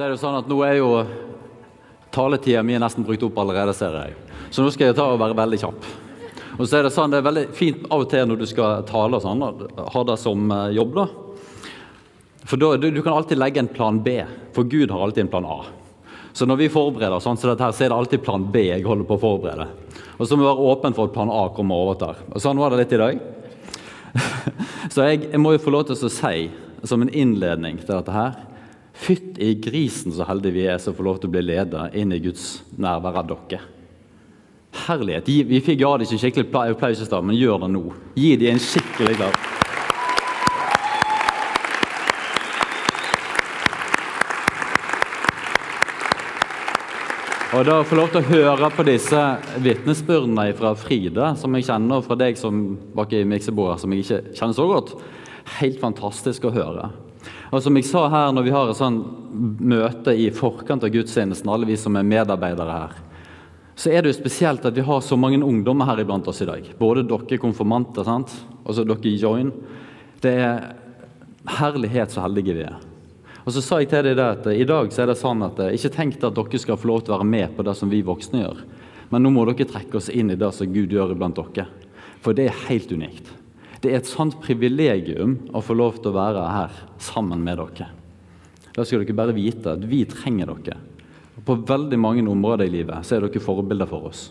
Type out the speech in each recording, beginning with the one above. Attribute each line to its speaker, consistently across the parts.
Speaker 1: Så er det jo sånn at Nå er jo taletida mi nesten brukt opp allerede, ser jeg. Så nå skal jeg ta og være veldig kjapp. Og så er Det sånn, det er veldig fint av og til når du skal tale og sånn, ha det som eh, jobb. da. For da, du, du, kan alltid legge en plan B, for Gud har alltid en plan A. Så når vi forbereder sånn, så, dette her, så er det alltid plan B jeg holder på å forberede. Og så må vi være åpen for at plan A kommer og overtar. Og sånn var det litt i dag. så jeg, jeg må jo få lov til å si, som en innledning til dette her Fytt i grisen så heldige vi er som får lov til å bli leda inn i Guds nærvær av dere. Herlighet. Vi fikk ja det ikke skikkelig applaus i stad, men gjør det nå. Gi dem en skikkelig klapp. Og da få lov til å høre på disse vitnesbyrdene fra Fride, som jeg kjenner fra deg som bak i miksebordet, som jeg ikke kjenner så godt. Helt fantastisk å høre. Og som jeg sa her når vi har et sånn møte i forkant av gudstjenesten, alle vi som er medarbeidere her, så er det jo spesielt at vi har så mange ungdommer her iblant oss i dag. Både dere konfirmanter sant? og så dere join. Det er herlighet så heldige vi er. Og så sa jeg til deg at I dag så er det sånn at ikke tenk at dere skal få lov til å være med på det som vi voksne gjør. Men nå må dere trekke oss inn i det som Gud gjør iblant dere. For det er helt unikt. Det er et sant privilegium å få lov til å være her sammen med dere. Da skal dere bare vite at vi trenger dere. På veldig mange områder i livet så er dere forbilder for oss.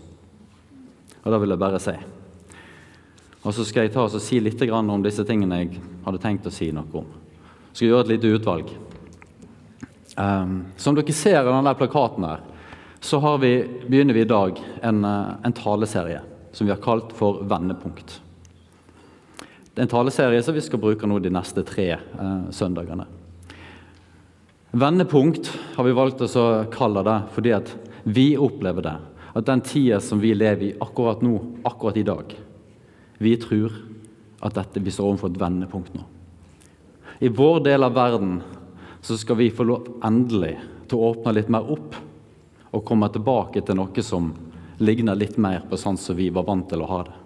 Speaker 1: Og det vil jeg bare si. Og så skal jeg ta og si litt om disse tingene jeg hadde tenkt å si noe om. Jeg skal gjøre et lite utvalg. Um, som dere ser i denne plakaten, her, så vi, begynner vi i dag en, eh, en taleserie som vi har kalt for Vendepunkt. Det er en taleserie som vi skal bruke nå de neste tre eh, søndagene. Vendepunkt har vi valgt å kalle det fordi at vi opplever det. At den tida som vi lever i akkurat nå, akkurat i dag Vi tror at dette, vi står overfor et vendepunkt nå. I vår del av verden så skal vi få lov endelig til å åpne litt mer opp og komme tilbake til noe som ligner litt mer på sånn som vi var vant til å ha det.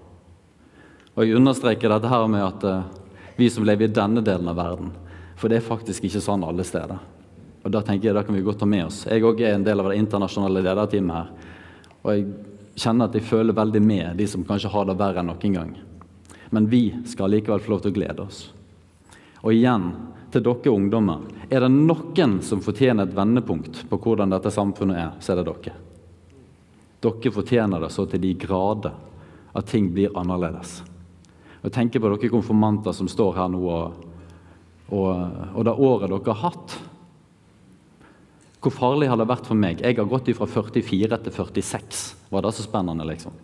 Speaker 1: Og Jeg understreker dette her med at uh, vi som lever i denne delen av verden For det er faktisk ikke sånn alle steder. Og Da tenker jeg, da kan vi godt ta med oss. Jeg òg er en del av det internasjonale lederteamet her. Og jeg kjenner at jeg føler veldig med de som kanskje har det verre enn noen gang. Men vi skal likevel få lov til å glede oss. Og igjen, til dere ungdommer. Er det noen som fortjener et vendepunkt på hvordan dette samfunnet er, så er det dere. Dere fortjener det så til de grader at ting blir annerledes. Og tenker på dere konfirmanter som står her nå, og, og, og det året dere har hatt. Hvor farlig har det vært for meg? Jeg har gått fra 44 til 46. Var det så spennende, liksom?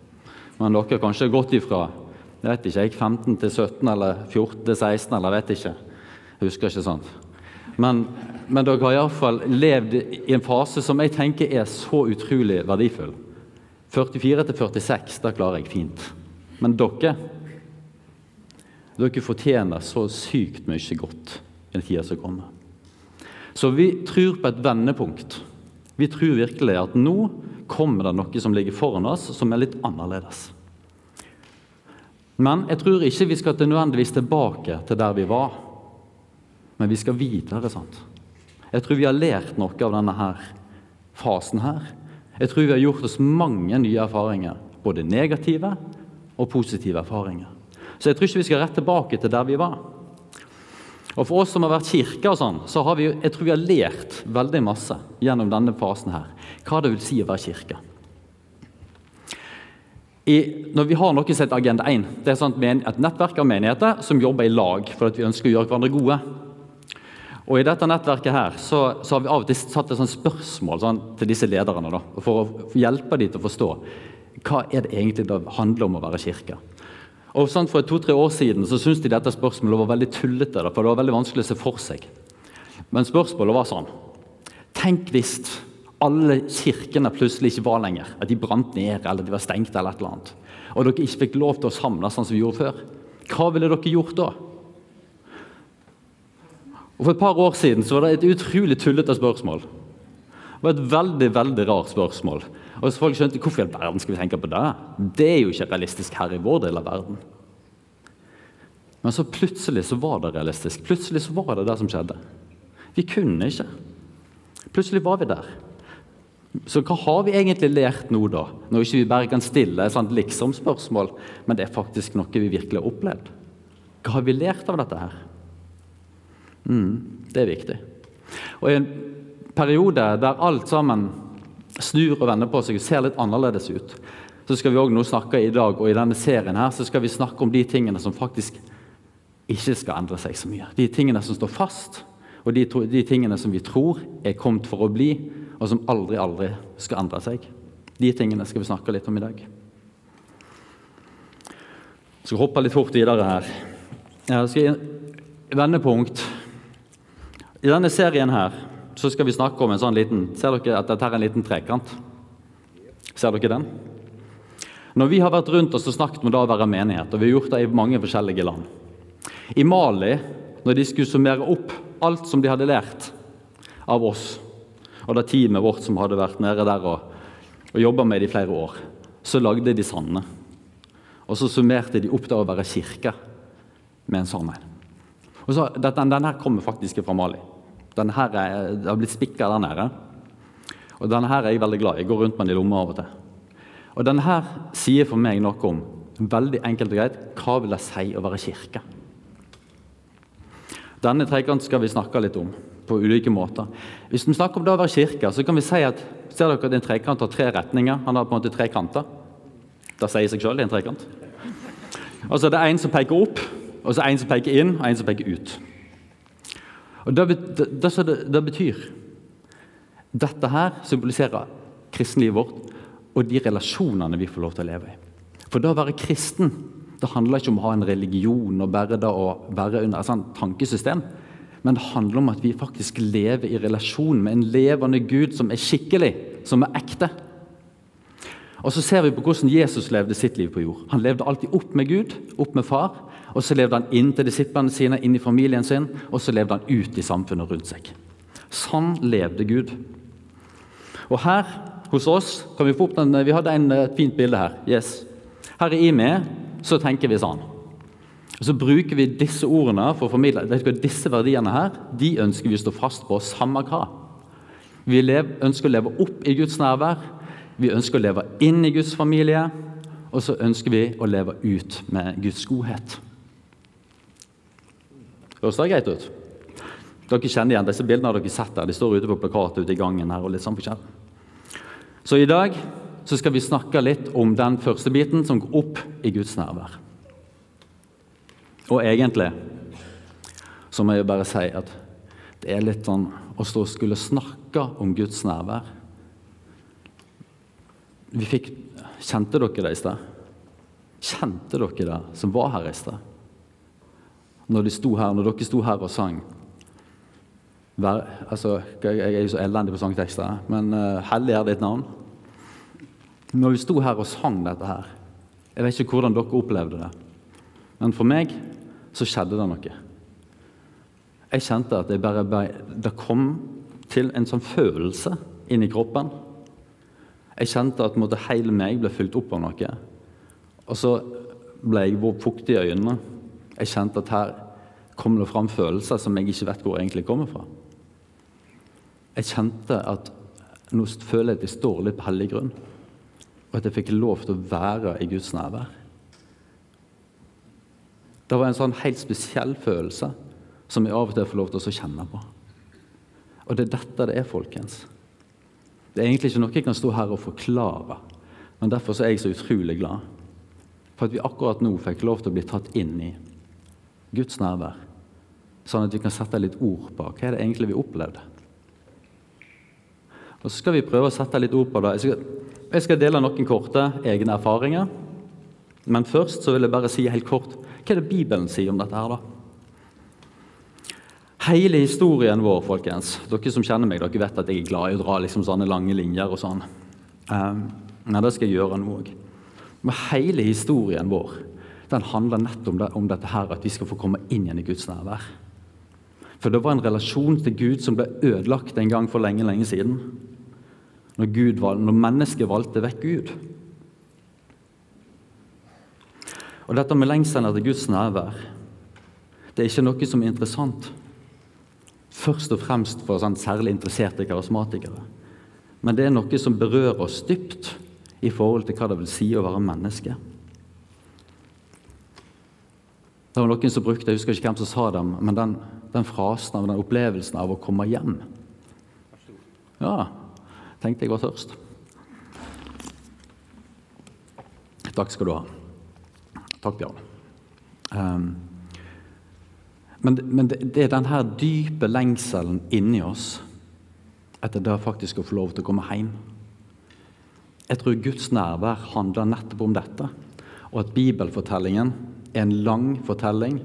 Speaker 1: Men dere har kanskje gått ifra jeg vet ikke, jeg, 15 til 17 eller 14 til 16 eller vet ikke. Jeg husker ikke sånt. Men, men dere har iallfall levd i en fase som jeg tenker er så utrolig verdifull. 44 til 46, det klarer jeg fint. Men dere dere fortjener så sykt mye godt i den tida som kommer. Så vi tror på et vendepunkt. Vi tror virkelig at nå kommer det noe som ligger foran oss, som er litt annerledes. Men jeg tror ikke vi skal til nødvendigvis tilbake til der vi var. Men vi skal videre. sant? Jeg tror vi har lært noe av denne her fasen her. Jeg tror vi har gjort oss mange nye erfaringer. Både negative og positive erfaringer. Så jeg tror ikke vi skal rett tilbake til der vi var. Og For oss som har vært kirke, og sånn, så har vi, jeg tror vi har lært veldig masse gjennom denne fasen her, hva det vil si å være kirke. I, når vi har noe som heter Agenda 1, det er sånn et nettverk av menigheter som jobber i lag for at vi ønsker å gjøre hverandre gode. Og I dette nettverket her, så, så har vi av og til satt et spørsmål sånn, til disse lederne da, for å hjelpe dem til å forstå hva er det egentlig det handler om å være kirke. Og sånn, For to-tre år siden så syntes de dette spørsmålet var veldig tullete. for det var veldig vanskelig å se for seg. Men spørsmålet var sånn Tenk hvis alle kirkene plutselig ikke var lenger. At de brant ned eller de var stengt. eller et eller annet. Og dere ikke fikk lov til å samles sånn som vi gjorde før. Hva ville dere gjort da? Og For et par år siden så var det et utrolig tullete spørsmål. Det var et veldig veldig rart spørsmål. Og så folk skjønte hvorfor i all verden skal vi tenke på det? Det er jo ikke realistisk her i vår del av verden. Men så plutselig så var det realistisk. Plutselig så var det det som skjedde. Vi kunne ikke. Plutselig var vi der. Så hva har vi egentlig lært nå, da? Når ikke vi bare kan stille et sånt liksom-spørsmål, men det er faktisk noe vi virkelig har opplevd. Hva har vi lært av dette her? Mm, det er viktig. Og I en periode der alt sammen snur og vender på seg og ser litt annerledes ut, så skal vi også nå snakke i dag og i denne serien her, så skal vi snakke om de tingene som faktisk ikke skal endre seg så mye. De tingene som står fast, og de, de tingene som vi tror er kommet for å bli, og som aldri, aldri skal endre seg. De tingene skal vi snakke litt om i dag. Jeg skal hoppe litt fort videre her. Jeg skal Vendepunkt. I denne serien her så skal vi snakke om en sånn liten Ser dere at dette er en liten trekant? Ser dere den? Når vi har vært rundt oss og snakket om det å være menighet, og vi har gjort det i mange forskjellige land I Mali, når de skulle summere opp alt som de hadde lært av oss og det teamet vårt som hadde vært nede der og, og jobba med det i flere år, så lagde de Sande. Og så summerte de opp det å være kirke med en sånn en. Og så, den, den her kommer faktisk fra Mali. Den her er, det har blitt spikka der nede. Og denne her er jeg veldig glad i. Jeg går rundt med den i lomma av og til. Og denne her sier for meg noe om veldig enkelt og greit hva vil det si å være kirke. Denne trekanten skal vi snakke litt om på ulike måter. Hvis vi snakker om det å være kirke, så kan vi si at ser dere at en trekant har tre retninger. Han har på en måte tre kanter. Det sier seg sjøl, det er en trekant. Og så er det en som peker opp, og så en som peker inn, og en som peker ut. Og Det, det, det, det betyr Dette her symboliserer kristenlivet vårt og de relasjonene vi får lov til å leve i. For det å være kristen det handler ikke om å ha en religion og bare det å være under et sånt tankesystem men det handler om at vi faktisk lever i relasjon med en levende Gud som er skikkelig, som er ekte. Og Så ser vi på hvordan Jesus levde sitt liv på jord. Han levde alltid opp med Gud, opp med far. og Så levde han inn til disiplene sine, inn i familien sin, og så levde han ut i samfunnet rundt seg. Sånn levde Gud. Og her hos oss kan Vi få opp den, vi hadde en, et fint bilde her. Yes. Her i IME så tenker vi sånn. Og Så bruker vi disse ordene for å formidle disse verdiene her, de ønsker vi å stå fast på, samme hva. Vi ønsker å leve opp i Guds nærvær, vi ønsker å leve inn i Guds familie, og så ønsker vi å leve ut med Guds godhet. Høres det greit ut? Dere kjenner igjen disse bildene har dere sett der. De står ute på plakatet ute i gangen her. og litt sånn forskjellig. Så i dag så skal vi snakke litt om den første biten som går opp i Guds nærvær. Og egentlig så må jeg bare si at det er litt sånn å skulle snakke om Guds nærvær. Vi fikk, Kjente dere det i sted? Kjente dere det som var her i sted? Når, de sto her, når dere sto her og sang Vær, altså, Jeg er jo så elendig på sangtekster, men uh, hellig er ditt navn. Når vi sto her og sang dette her Jeg vet ikke hvordan dere opplevde det, men for meg så skjedde det noe. Jeg kjente at jeg bare, det kom til en sånn følelse inn i kroppen. Jeg kjente at måtte, hele meg ble fylt opp av noe. Og så ble jeg fuktig i øynene. Jeg kjente at her kommer det fram følelser som jeg ikke vet hvor egentlig kommer fra. Jeg kjente at nå føler jeg at jeg står litt på hellig grunn, og at jeg fikk lov til å være i Guds nærvær. Det var en sånn helt spesiell følelse som jeg av og til får lov til å kjenne på. Og det er dette det er, folkens. Det er egentlig ikke noe jeg kan stå her og forklare, men derfor er jeg så utrolig glad for at vi akkurat nå fikk lov til å bli tatt inn i Guds nærvær, sånn at vi kan sette litt ord på hva er det egentlig vi opplevde. Og Så skal vi prøve å sette litt ord på det. Jeg skal, dele noen korte egne erfaringer. Men først så vil jeg bare si helt kort hva er det Bibelen sier om dette her, da? Hele historien vår, folkens Dere som kjenner meg, dere vet at jeg er glad i å dra liksom sånne lange linjer og sånn. Um, men det skal jeg gjøre nå òg. Men hele historien vår den handler nettopp om, det, om dette her, at vi skal få komme inn igjen i Guds nærvær. For det var en relasjon til Gud som ble ødelagt en gang for lenge, lenge siden. Når, Gud, når mennesket valgte vekk Gud. Og dette med lengselen etter Guds nærvær det er ikke noe som er interessant først og fremst for sånn særlig interesserte karismatikere. Men det er noe som berører oss dypt i forhold til hva det vil si å være menneske. Det var noen som brukte, jeg husker ikke hvem som sa det, men den, den frasen av den opplevelsen av å komme hjem. Ja, tenkte jeg var tørst. Takk skal du ha. Takk, Bjørn. Um, men, men det, det, er denne dype lengselen inni oss etter det faktisk å få lov til å komme hjem. Jeg tror Guds nærvær handler nettopp om dette, og at bibelfortellingen er en lang fortelling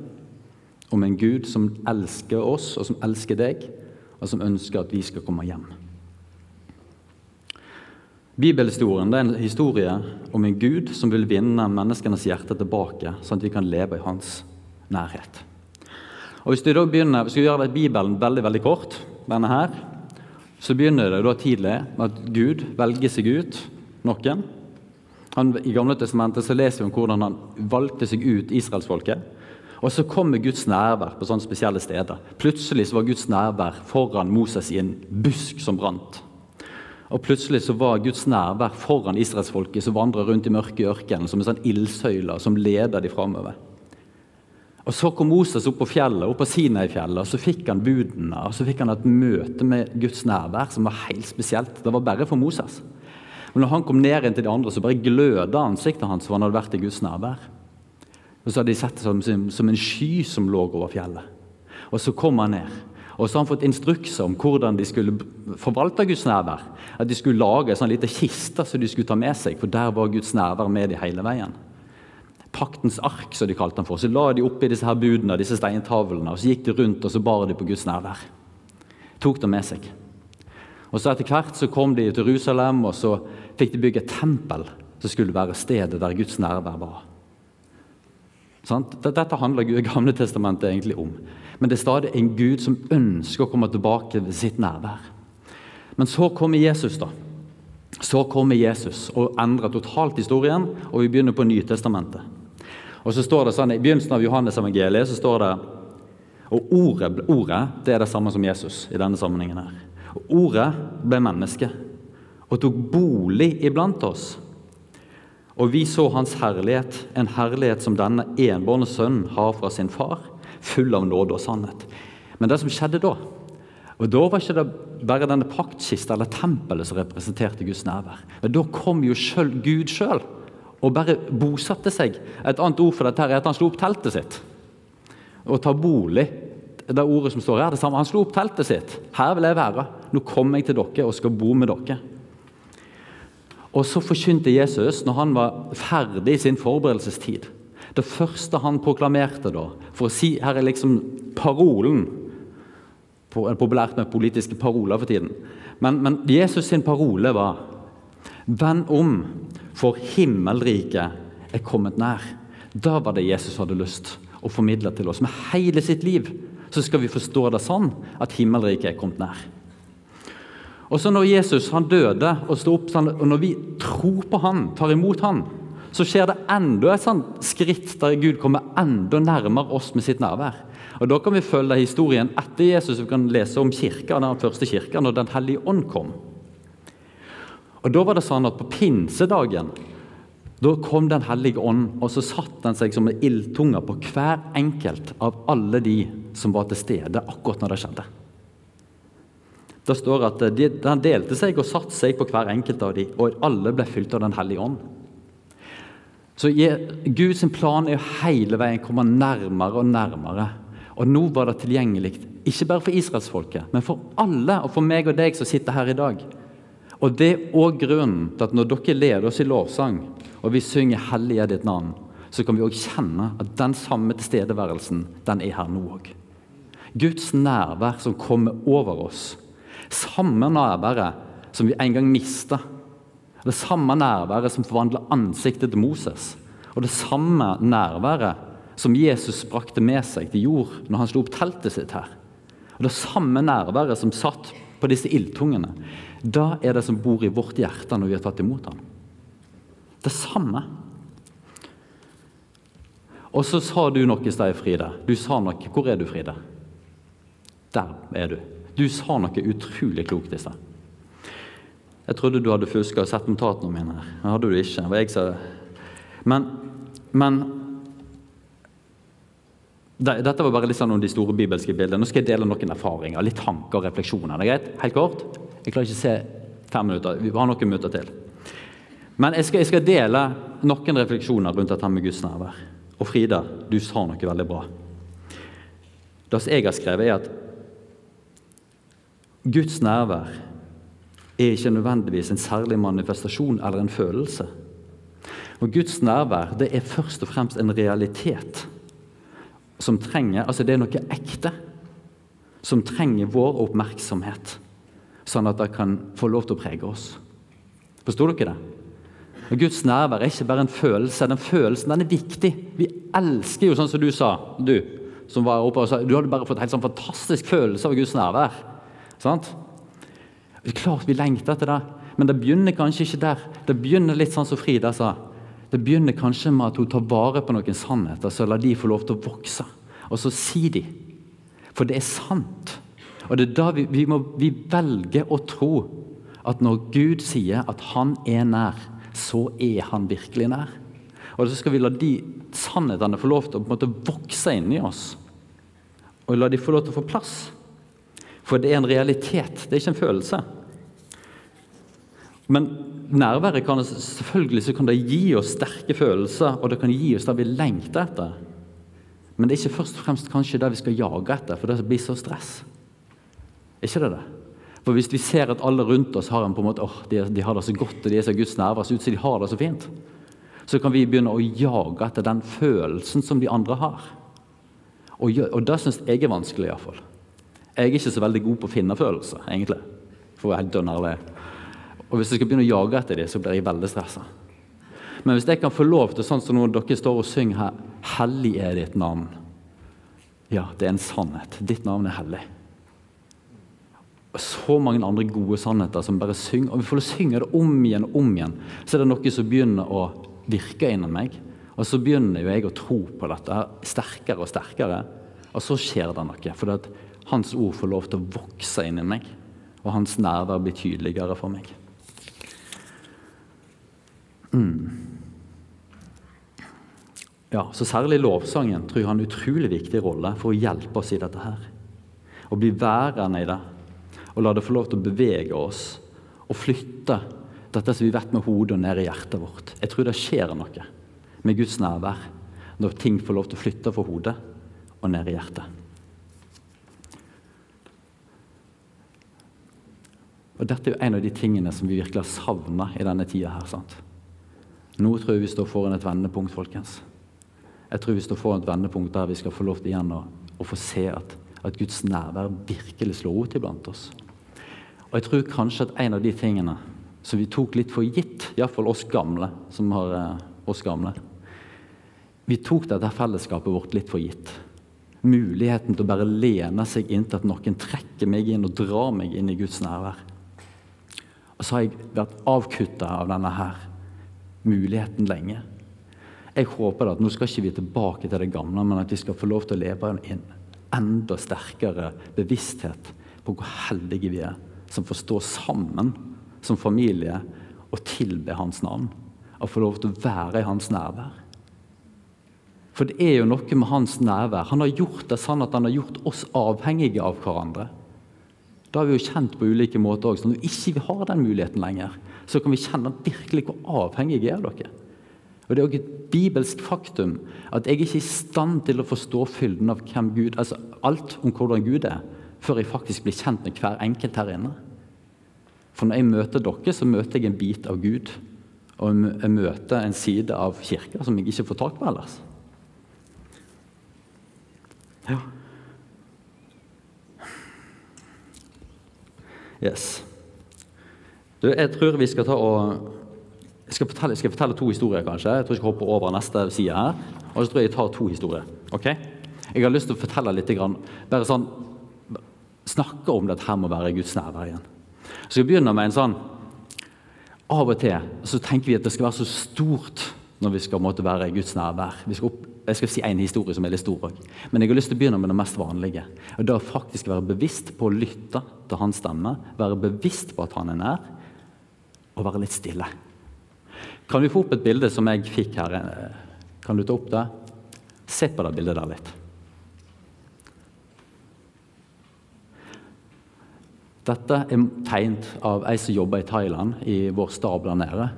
Speaker 1: om en Gud som elsker oss, og som elsker deg, og som ønsker at vi skal komme hjem. Bibelhistorien er en historie om en Gud som vil vinne menneskenes hjerte tilbake, sånn at vi kan leve i hans nærhet. Og Hvis du da begynner, skal gjøre Bibelen veldig veldig kort, denne her, så begynner det da tidlig med at Gud velger seg ut noen. Han, I Gamle testamentet så leser vi om hvordan han valgte seg ut israelsfolket. Og så kommer Guds nærvær på sånne spesielle steder. Plutselig så var Guds nærvær foran Moses i en busk som brant. Og plutselig så var Guds nærvær foran israelsfolket som vandrer rundt i mørke ørkenen som en sånn ildsøyle som leder de framover. Og Så kom Moses opp på fjellet, opp på Sinai-fjellet, og så fikk han budene. og Så fikk han et møte med Guds nærvær som var helt spesielt. Det var bare for Moses. Men når han kom ned inn til de andre, så bare gløda ansiktet hans for han hadde vært i Guds nærvær. Og Så hadde de sett det som, som en sky som lå over fjellet. Og Så kom han ned. Og så har han fått instrukser om hvordan de skulle forvalte Guds nærvær. At de skulle lage en sånn liten kiste som de skulle ta med seg, for der var Guds nærvær med de hele veien. Paktens ark, som de kalte den for. Så la de oppi disse her budene, disse steintavlene, og så gikk de rundt og så bar de på Guds nærvær. Tok det med seg. Og så Etter hvert så kom de til Jerusalem, og så fikk de bygge et tempel som skulle være stedet der Guds nærvær var. Dette handler Gamle testamentet egentlig om. Men det er stadig en Gud som ønsker å komme tilbake ved sitt nærvær. Men så kommer Jesus, da. Så kommer Jesus og endrer totalt historien, og vi begynner på Nytestamentet. Og så står det sånn, I begynnelsen av Johannes evangeliet så står det og ordet, ordet det er det samme som Jesus i denne sammenhengen. her. Og Ordet ble menneske og tok bolig iblant oss. Og vi så hans herlighet, en herlighet som denne enbårne sønnen har fra sin far, full av nåde og sannhet. Men det som skjedde da og Da var ikke det bare denne paktkista eller tempelet som representerte Guds nærvær. Men Da kom jo selv Gud sjøl og bare bosatte seg. Et annet ord for dette her er at han slo opp teltet sitt. Å ta bolig. Det ordet som står her, det samme. Han slo opp teltet sitt. Her vil jeg være. Nå kommer jeg til dere og skal bo med dere. Og så forkynte Jesus, når han var ferdig i sin forberedelsestid Det første han proklamerte da, for å si Her er liksom parolen Populært med politiske paroler for tiden. Men, men Jesus sin parole var Vend om, for himmelriket er kommet nær. Da var det Jesus hadde lyst å formidle til oss. Med hele sitt liv så skal vi forstå det sånn at himmelriket er kommet nær. Og så når Jesus han døde og sto opp, og når vi tror på han, tar imot han, så skjer det enda et sånt skritt der Gud kommer enda nærmere oss med sitt nærvær. Og Da kan vi følge historien etter Jesus. Vi kan lese om kirka, den første kirka, når Den hellige ånd kom. Og Da var det sånn at på pinsedagen da kom Den hellige ånd, og så satte den seg som en ildtunge på hver enkelt av alle de som var til stede akkurat når det skjedde. Det står at de, Den delte seg og satte seg på hver enkelt av dem, og alle ble fylt av Den hellige ånd. Så Guds plan er å hele veien komme nærmere og nærmere. Og nå var det tilgjengelig, ikke bare for israelsfolket, men for alle, og for meg og deg som sitter her i dag. Og Det er òg grunnen til at når dere leder oss i lovsang, og vi synger 'Hellig er ditt navn', så kan vi òg kjenne at den samme tilstedeværelsen, den er her nå òg. Guds nærvær som kommer over oss samme nærværet som vi en gang mista. Det samme nærværet som forvandla ansiktet til Moses. Og det samme nærværet som Jesus brakte med seg til jord når han slo opp teltet sitt her. Og Det samme nærværet som satt på disse ildtungene. Da er det som bor i vårt hjerte når vi har tatt imot ham. Det samme. Og så sa du noe i sted, Fride. Du sa noe. Hvor er du, Fride? Der er du. Du sa noe utrolig klokt i sted. Jeg trodde du hadde fuska og sett notatene mine. Det hadde du ikke. Men, men dette var bare litt sånn om de store bibelske bildene. Nå skal jeg dele noen erfaringer, litt tanker og refleksjoner. Det er greit? Helt kort? Jeg klarer ikke å se fem minutter. Vi har noen minutter til. Men jeg skal, jeg skal dele noen refleksjoner rundt dette med Guds nærvær. Og Frida, du sa noe veldig bra. Det som jeg har skrevet, er at Guds nærvær er ikke nødvendigvis en særlig manifestasjon eller en følelse. Og Guds nærvær det er først og fremst en realitet som trenger Altså, det er noe ekte som trenger vår oppmerksomhet, sånn at det kan få lov til å prege oss. Forstår dere det? Og Guds nærvær er ikke bare en følelse. Den følelsen den er viktig. Vi elsker jo sånn som du sa, du som var oppe og sa, du hadde bare fått en helt sånn fantastisk følelse av Guds nærvær. Sant? Klart vi lengter etter det, men det begynner kanskje ikke der. Det begynner litt sånn som Frida sa. Det begynner kanskje med at hun tar vare på noen sannheter, så lar de få lov til å vokse. Og så sier de. For det er sant. Og det er da vi, vi, må, vi velger å tro at når Gud sier at han er nær, så er han virkelig nær. Og så skal vi la de sannhetene få lov til å måte vokse inni oss. Og la de få lov til å få plass. For det er en realitet, det er ikke en følelse. Men nærværet kan selvfølgelig så kan det gi oss sterke følelser, og det kan gi oss det vi lengter etter. Men det er ikke først og fremst kanskje det vi skal jage etter, for det blir så stress. Ikke det det? For Hvis vi ser at alle rundt oss har en på en måte, oh, de, de, har det så godt og de er så Guds nærvær, så ut som de har det så fint, så kan vi begynne å jage etter den følelsen som de andre har. Og, og det syns jeg er vanskelig, iallfall. Jeg er ikke så veldig god på å finne følelser, egentlig. For å være helt. Og hvis jeg skal begynne å jage etter dem, så blir jeg veldig stressa. Men hvis jeg kan få lov til, sånn som når dere står og synger her, 'Hellig er ditt navn'. Ja, det er en sannhet. Ditt navn er hellig. Og så mange andre gode sannheter som bare synger. Og vi får synge det om igjen og om igjen. Så er det noe som begynner å virke innen meg. Og så begynner jo jeg å tro på dette sterkere og sterkere. Og så skjer det noe. For hans ord får lov til å vokse inni meg, og hans nærvær blir tydeligere for meg. Mm. Ja, så Særlig lovsangen tror jeg har en utrolig viktig rolle for å hjelpe oss i dette. her. Å bli værende i det og la det få lov til å bevege oss og flytte dette som vi vet med hodet og ned i hjertet vårt. Jeg tror det skjer noe med Guds nærvær når ting får lov til å flytte fra hodet og ned i hjertet. Og Dette er jo en av de tingene som vi virkelig har savna i denne tida. her, sant? Nå tror jeg vi står foran et vendepunkt, folkens. Jeg tror vi står foran et vendepunkt der vi skal få lov til igjen å, å få se at, at, Guds nærvær virkelig slår ut iblant oss. Og jeg tror kanskje at en av de tingene som vi tok litt for gitt, iallfall oss gamle, som har eh, oss gamle Vi tok dette fellesskapet vårt litt for gitt. Muligheten til å bare lene seg inntil at noen trekker meg inn og drar meg inn i Guds nærvær. Og så har jeg vært avkutta av denne her muligheten lenge. Jeg håper at nå skal ikke vi tilbake til det gamle, men at vi skal få lov til å leve i en enda sterkere bevissthet på hvor heldige vi er som får stå sammen som familie og tilbe Hans navn. Og få lov til å være i Hans nærvær. For det er jo noe med Hans nærvær. Han har gjort det sånn at han har gjort oss avhengige av hverandre. Da har vi jo kjent på ulike måter òg. Når vi ikke har den muligheten lenger, så kan vi kjenne virkelig hvor avhengige er av dere. Og Det er òg et bibelsk faktum at jeg er ikke i stand til å forstå fylden av hvem Gud altså alt om hvordan Gud er, før jeg faktisk blir kjent med hver enkelt her inne. For når jeg møter dere, så møter jeg en bit av Gud. Og jeg møter en side av kirka som jeg ikke får tak på ellers. Ja. Yes. Du, jeg tror vi skal ta og jeg skal, fortelle, skal fortelle to historier, kanskje. Jeg tror jeg skal hoppe over neste side her. Og så tror jeg jeg tar to historier. ok? Jeg har lyst til å fortelle litt, bare sånn, snakke om dette her med å være Guds nærvær igjen. Så jeg begynner med en sånn Av og til så tenker vi at det skal være så stort når vi skal måtte være Guds nærvær. Vi skal jeg skal si en historie som er litt stor òg. Men jeg har lyst til å begynne med det mest vanlige. Og Det å faktisk være bevisst på å lytte til hans stemme, være bevisst på at han er nær, og være litt stille. Kan vi få opp et bilde som jeg fikk her? Kan du ta opp det? Se på det bildet der litt. Dette er tegnet av ei som jobber i Thailand, i vår stab der nede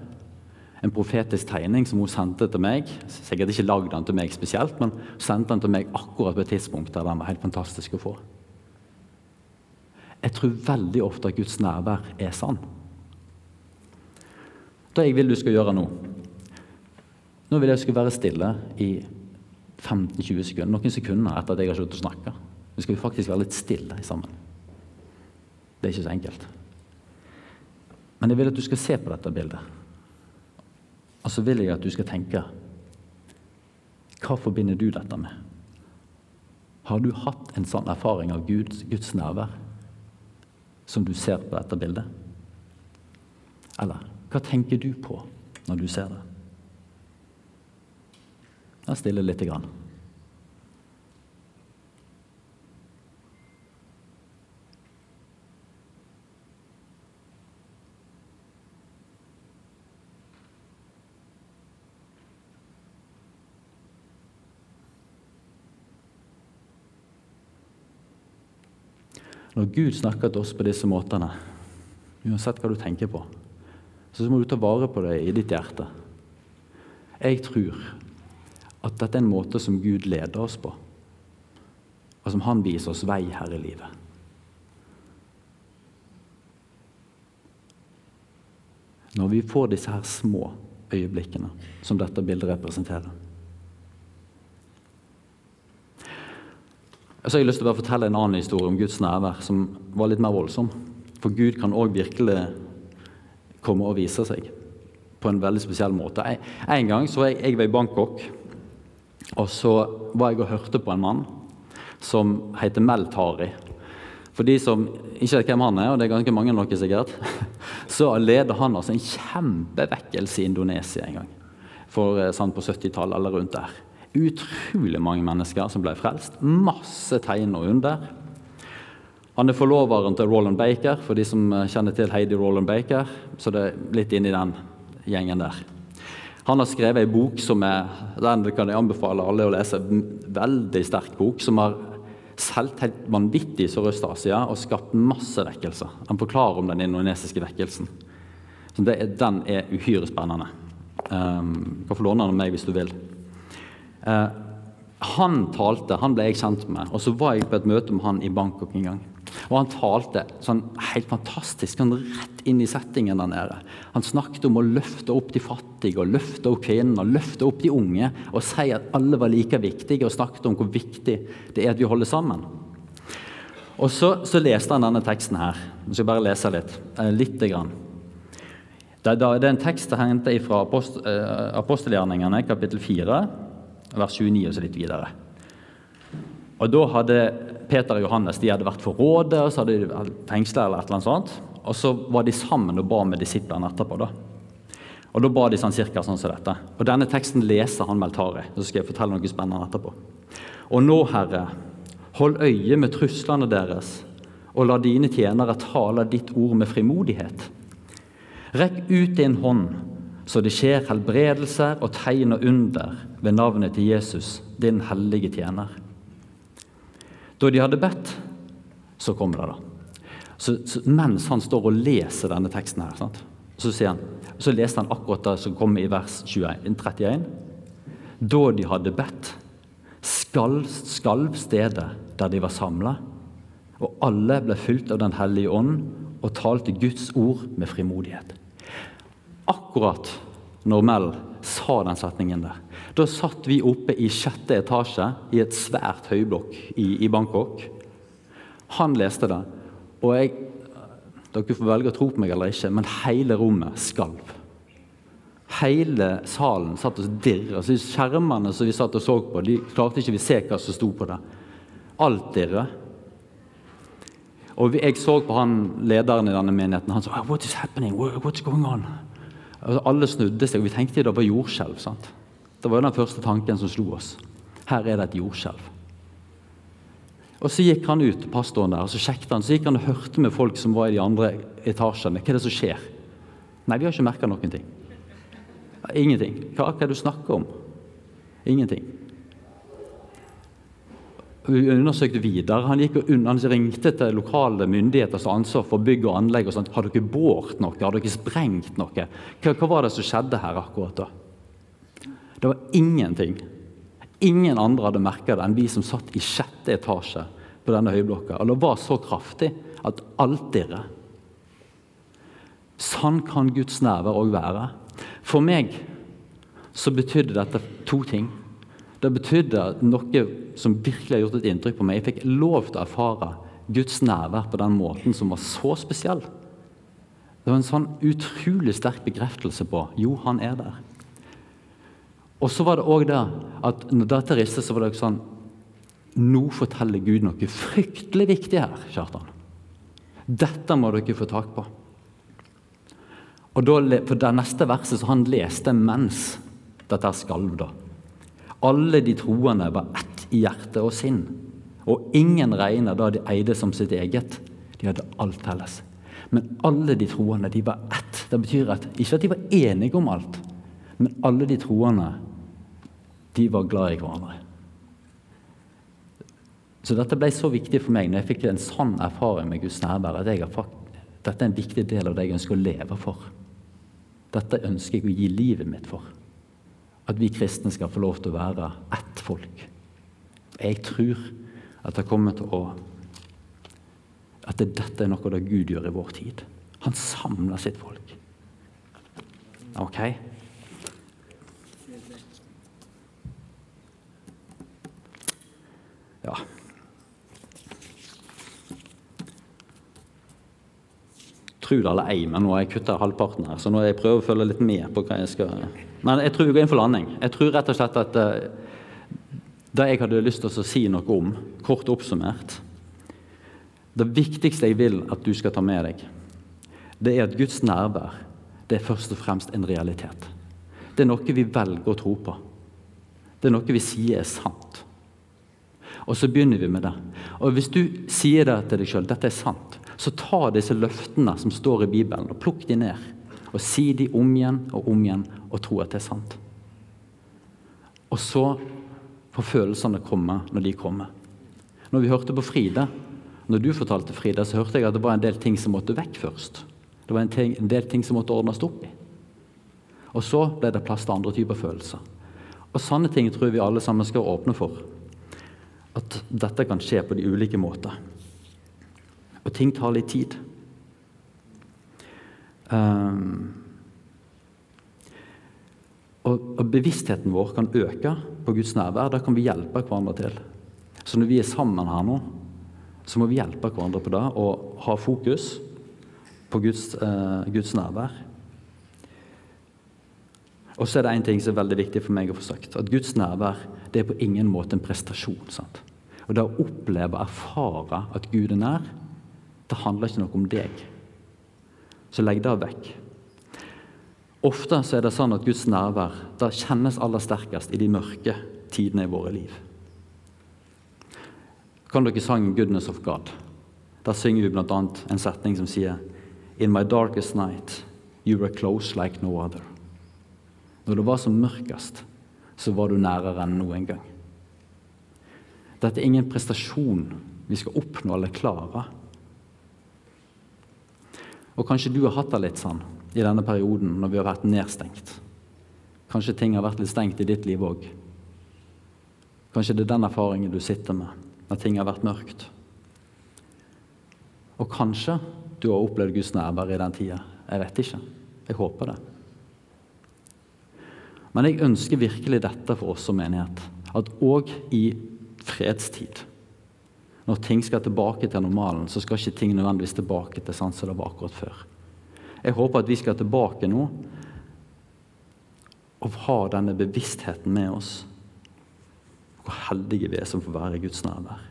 Speaker 1: en profetisk tegning som hun sendte til meg. Sikkert ikke lagd den til meg spesielt, men sendte den til meg akkurat på et tidspunkt der den var helt fantastisk å få. Jeg tror veldig ofte at Guds nærvær er sann. Det jeg vil du skal gjøre nå Nå vil jeg du skal være stille i 15-20 sekunder, noen sekunder etter at jeg har sluttet å snakke. Nå skal vi faktisk være litt stille sammen. Det er ikke så enkelt. Men jeg vil at du skal se på dette bildet. Og så vil jeg at du skal tenke Hva forbinder du dette med? Har du hatt en sånn erfaring av Guds, Guds nærvær som du ser på dette bildet? Eller hva tenker du på når du ser det? Jeg stiller lite grann. Når Gud snakker til oss på disse måtene, uansett hva du tenker på, så må du ta vare på det i ditt hjerte. Jeg tror at dette er en måte som Gud leder oss på, og som Han viser oss vei her i livet. Når vi får disse her små øyeblikkene som dette bildet representerer. Så har jeg lyst til å bare fortelle en annen historie om Guds nærvær som var litt mer voldsom. For Gud kan òg virkelig komme og vise seg på en veldig spesiell måte. En gang så jeg, jeg var i Bangkok, og så var jeg og hørte på en mann som heter Mel Tari. For de som ikke vet hvem han er, og det er ganske mange av dere sikkert, så leder han altså en kjempevekkelse i Indonesia en gang. For, sant sånn på 70-tallet eller rundt der. Utrolig mange mennesker som ble frelst. Masse tegn og under. Han er forloveren til Roland Baker, for de som kjenner til Heidi Roland Baker. Så det er litt inni den gjengen der. Han har skrevet ei bok som er den kan jeg anbefale alle å lese. Veldig sterk bok som har solgt helt vanvittig i Sørøst-Asia og skapt masse vekkelser. Han forklarer om den indonesiske vekkelsen. Så det, den er uhyre spennende. Um, kan få låne den av meg hvis du vil. Eh, han talte, han ble jeg kjent med, og så var jeg på et møte med han i Bangkok en gang. Og han talte sånn helt fantastisk, sånn rett inn i settingen der nede. Han snakket om å løfte opp de fattige, og løfte opp kvinnene, løfte opp de unge. Og si at alle var like viktige, og snakket om hvor viktig det er at vi holder sammen. Og så, så leste han denne teksten her. Jeg skal bare lese litt. Eh, lite grann. Det, det, er en tekst hentet fra apost, eh, apostelgjerningene, kapittel 4 vers 29 og så litt videre. Og Da hadde Peter og Johannes de hadde vært for rådet, og så hadde de vært fengsla eller et eller annet sånt. Og så var de sammen og ba med disiplene etterpå. da. Og Da ba de sånn cirka sånn som dette. Og Denne teksten leser han Meltari. og Så skal jeg fortelle noe spennende etterpå. Og nå, Herre, hold øye med truslene deres, og la dine tjenere tale ditt ord med frimodighet. Rekk ut din hånd så det skjer helbredelser og tegn og under ved navnet til Jesus, din hellige tjener. Da de hadde bedt, så kom det, da. Så, så mens han står og leser denne teksten her, sant? så sier han, så leste han akkurat det som kom i vers 21, 31. Da de hadde bedt, skalv, skalv stedet der de var samla, og alle ble fylt av Den hellige ånd og talte Guds ord med frimodighet akkurat når Mel sa den setningen der. Da satt vi oppe i sjette etasje i et svært høyblokk i, i Bangkok. Han leste det, og jeg Dere får velge å tro på meg eller ikke, men hele rommet skalv. Hele salen satt og dirra. Skjermene som vi satt og så på, de klarte ikke vi se hva som sto på det. Alt dirra. Og jeg så på han lederen i denne menigheten. Han sa What is happening? What's going on? Altså, alle snudde seg, og vi tenkte det var jordskjelv. sant? Det var den første tanken som slo oss. Her er det et jordskjelv. Og Så gikk han ut, pastoren der, og så sjekket han, så gikk han og hørte med folk som var i de andre etasjene. Hva er det som skjer? Nei, vi har ikke merka noen ting. Ingenting. Hva, hva er det du snakker om? Ingenting. Undersøkte videre. Han, gikk og han ringte til lokale myndigheter som ansvar for bygg og anlegg. og sånt. Har dere båret noe? Har dere sprengt noe? Hva, hva var det som skjedde her akkurat da? Det var ingenting. Ingen andre hadde merka det enn vi som satt i sjette etasje på denne høyblokka. Og det var så kraftig at alt dirrer. Sånn kan Guds nærvær òg være. For meg så betydde dette to ting. Det betydde noe som virkelig har gjort et inntrykk på meg. Jeg fikk lov til å erfare Guds nærvær på den måten som var så spesiell. Det var en sånn utrolig sterk bekreftelse på jo, han er der. Og så var det òg det at når dette ristet, så var det sånn Nå forteller Gud noe fryktelig viktig her, Kjartan. Dette må dere få tak på. Og da, på det neste verset så han leste mens dette skalv, da. Alle de troende var ett i hjerte og sinn. Og ingen regna da de eide som sitt eget. De hadde alt felles. Men alle de troende de var ett. Det betyr at, ikke at de var enige om alt, men alle de troende de var glad i hverandre. Så dette ble så viktig for meg når jeg fikk en sann erfaring med Guds nærvær. at jeg fakt, Dette er en viktig del av det jeg ønsker å leve for. Dette ønsker jeg å gi livet mitt for. At vi kristne skal få lov til å være ett folk. Jeg tror at det kommer til å At dette er noe det Gud gjør i vår tid. Han samler sitt folk. Ok? Ja. Tro det eller ei, men nå har jeg kutta halvparten her, så nå jeg prøver å følge litt med på hva jeg skal Men jeg tror vi går inn for landing. Jeg tror rett og slett at uh, det jeg hadde lyst til å si noe om, kort oppsummert Det viktigste jeg vil at du skal ta med deg, det er at Guds nærvær det er først og fremst en realitet. Det er noe vi velger å tro på. Det er noe vi sier er sant. Og så begynner vi med det. Og Hvis du sier det til deg sjøl, dette er sant, så ta disse løftene som står i Bibelen, og plukk de ned. Og si de om igjen og om igjen, og tro at det er sant. Og så får følelsene komme når de kommer. Når vi hørte på Frida, når du fortalte Frida, så hørte jeg at det var en del ting som måtte vekk først. Det var en, ting, en del ting som måtte ordnes opp i. Og så ble det plass til andre typer følelser. Og Sånne ting tror vi alle sammen skal åpne for at dette kan skje på de ulike måter. Og ting tar litt tid. Um, og, og, bevisstheten vår kan øke på Guds nærvær. Da kan vi hjelpe hverandre til. Så når vi er sammen her nå, så må vi hjelpe hverandre på det og ha fokus på Guds, uh, Guds nærvær. Og så er det en ting som er veldig viktig for meg å få sagt. At Guds nærvær det er på ingen måte en prestasjon. sant? Og det å oppleve og erfare at Gud er nær, det handler ikke noe om deg. Så legg det vekk. Ofte så er det sånn at Guds nærvær det kjennes aller sterkest i de mørke tidene i våre liv. Kan dere sangen 'Goodness of God'? Der synger vi bl.a. en setning som sier In my darkest night you were close like no other. Når det var som mørkest, så var du nærere enn noen gang. Dette er ingen prestasjon vi skal oppnå eller klare. Og kanskje du har hatt det litt sånn i denne perioden når vi har vært nedstengt. Kanskje ting har vært litt stengt i ditt liv òg. Kanskje det er den erfaringen du sitter med når ting har vært mørkt. Og kanskje du har opplevd Guds nærvær i den tida. Jeg vet ikke. Jeg håper det. Men jeg ønsker virkelig dette for oss som menighet. At òg i fredstid. Når ting skal tilbake til normalen, så skal ikke ting nødvendigvis tilbake til sånn som det var akkurat før. Jeg håper at vi skal tilbake nå og ha denne bevisstheten med oss. Hvor heldige vi er som får være i Guds nærvær.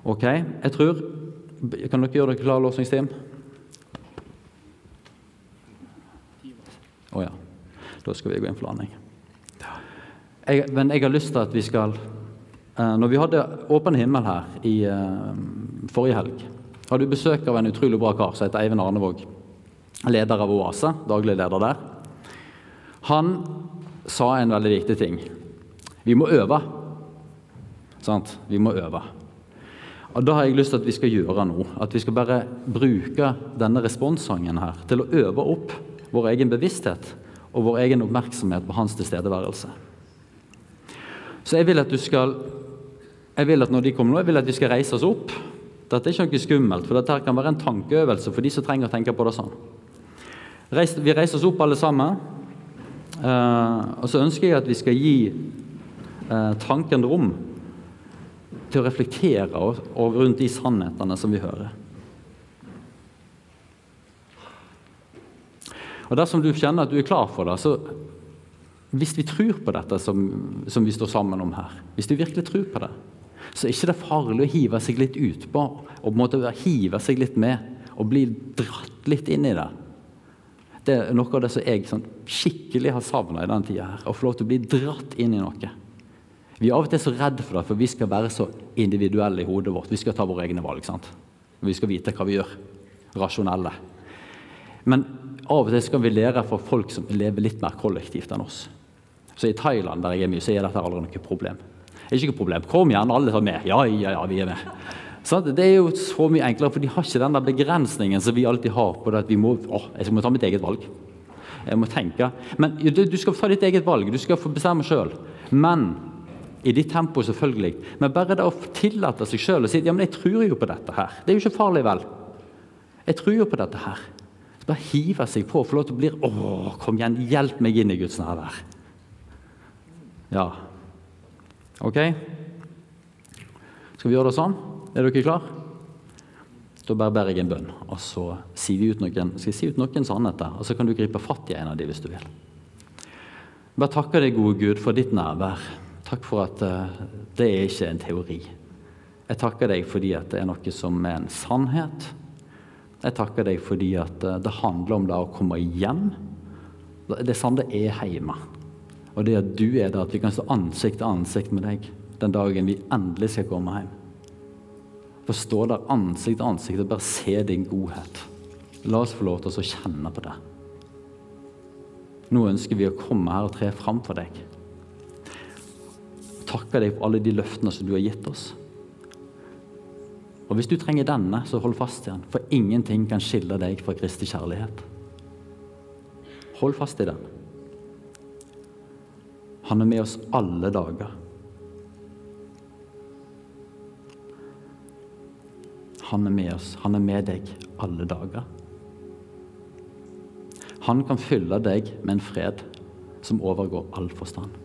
Speaker 1: Ok, jeg tror Kan dere gjøre dere klare, låsningsteam? Å oh, ja. Da skal vi gå inn for landing. jeg, men jeg har lyst til at vi skal Når vi hadde åpen himmel her i eh, forrige helg, hadde vi besøk av en utrolig bra kar som heter Eivind Arnevåg. Leder av Oase, daglig leder der. Han sa en veldig viktig ting. Vi må øve. Sant? Vi må øve. Og Da har jeg lyst til at vi skal gjøre noe. At vi skal bare bruke denne responssangen her til å øve opp vår egen bevissthet og vår egen oppmerksomhet på hans tilstedeværelse. Så jeg vil at du skal jeg vil at når de kommer nå, jeg vil at vi skal reise oss opp. Dette er ikke noe skummelt, for dette kan være en tankeøvelse for de som trenger å tenke på det sånn. Vi reiser oss opp alle sammen. Eh, og så ønsker jeg at vi skal gi eh, tanken rom til å reflektere over rundt de sannhetene som vi hører. Og Dersom du kjenner at du er klar for det, så hvis vi tror på dette som, som vi står sammen om her, hvis du virkelig tror på det, så er ikke det farlig å hive seg litt utpå og på en måte hive seg litt med og bli dratt litt inn i det. Det er noe av det som jeg sånn, skikkelig har savna i denne tida. her, Å få lov til å bli dratt inn i noe. Vi er av og til så redde for det, for vi skal være så individuelle i hodet vårt. Vi skal ta våre egne valg. sant? Vi skal vite hva vi gjør. Rasjonelle. Men av og til skal vi lære fra folk som lever litt mer kollektivt enn oss. Så I Thailand der jeg er mye, så er dette aldri noe problem. Er ikke noe problem. Kom igjen, alle er med. Ja, ja, ja, vi er med. Så det er jo så mye enklere, for de har ikke den der begrensningen som vi alltid har på det at vi må å, jeg må ta mitt eget valg. Jeg må tenke. Men du, du skal ta ditt eget valg. Du skal få bestemme sjøl. Men i ditt tempo, selvfølgelig. Men bare det å tillate seg sjøl å si ja, men jeg tror jo på dette her. Det er jo ikke farlig, vel? Jeg tror jo på dette her. Så bare hive seg på og få lov til å bli Å, kom igjen, hjelp meg inn i Guds nærvær. Ja. OK? Skal vi gjøre det sånn? Er dere klar? Da bare ber jeg en bønn, og så sier vi ut noen, skal jeg si ut noen sannheter. Og så kan du gripe fatt i en av dem hvis du vil. Bare takke deg, gode Gud, for ditt nærvær. Takk for at uh, det er ikke en teori. Jeg takker deg fordi at det er noe som er en sannhet. Jeg takker deg fordi at uh, det handler om det å komme hjem. Det er sånn det er hjemme. Og det at du er der, at vi kan stå ansikt til ansikt med deg den dagen vi endelig skal komme hjem. Få stå der ansikt til ansikt og bare se din godhet. La oss få lov til å kjenne på det. Nå ønsker vi å komme her og tre fram for deg Takke deg for alle de løftene som du har gitt oss. Og Hvis du trenger denne, så hold fast i den, for ingenting kan skille deg fra Kristi kjærlighet. Hold fast i den. Han er med oss alle dager. Han er med oss. Han er med deg alle dager. Han kan fylle deg med en fred som overgår all forstand.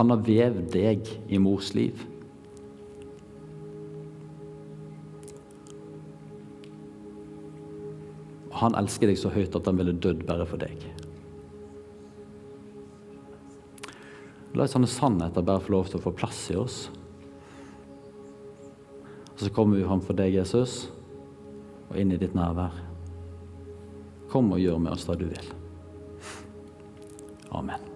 Speaker 1: Han har vevd deg i mors liv. Han elsker deg så høyt at han ville dødd bare for deg. La sånne sannheter bare få lov til å få plass i oss. Og så kommer vi fram for deg, Jesus, og inn i ditt nærvær. Kom og gjør med oss det du vil. Amen.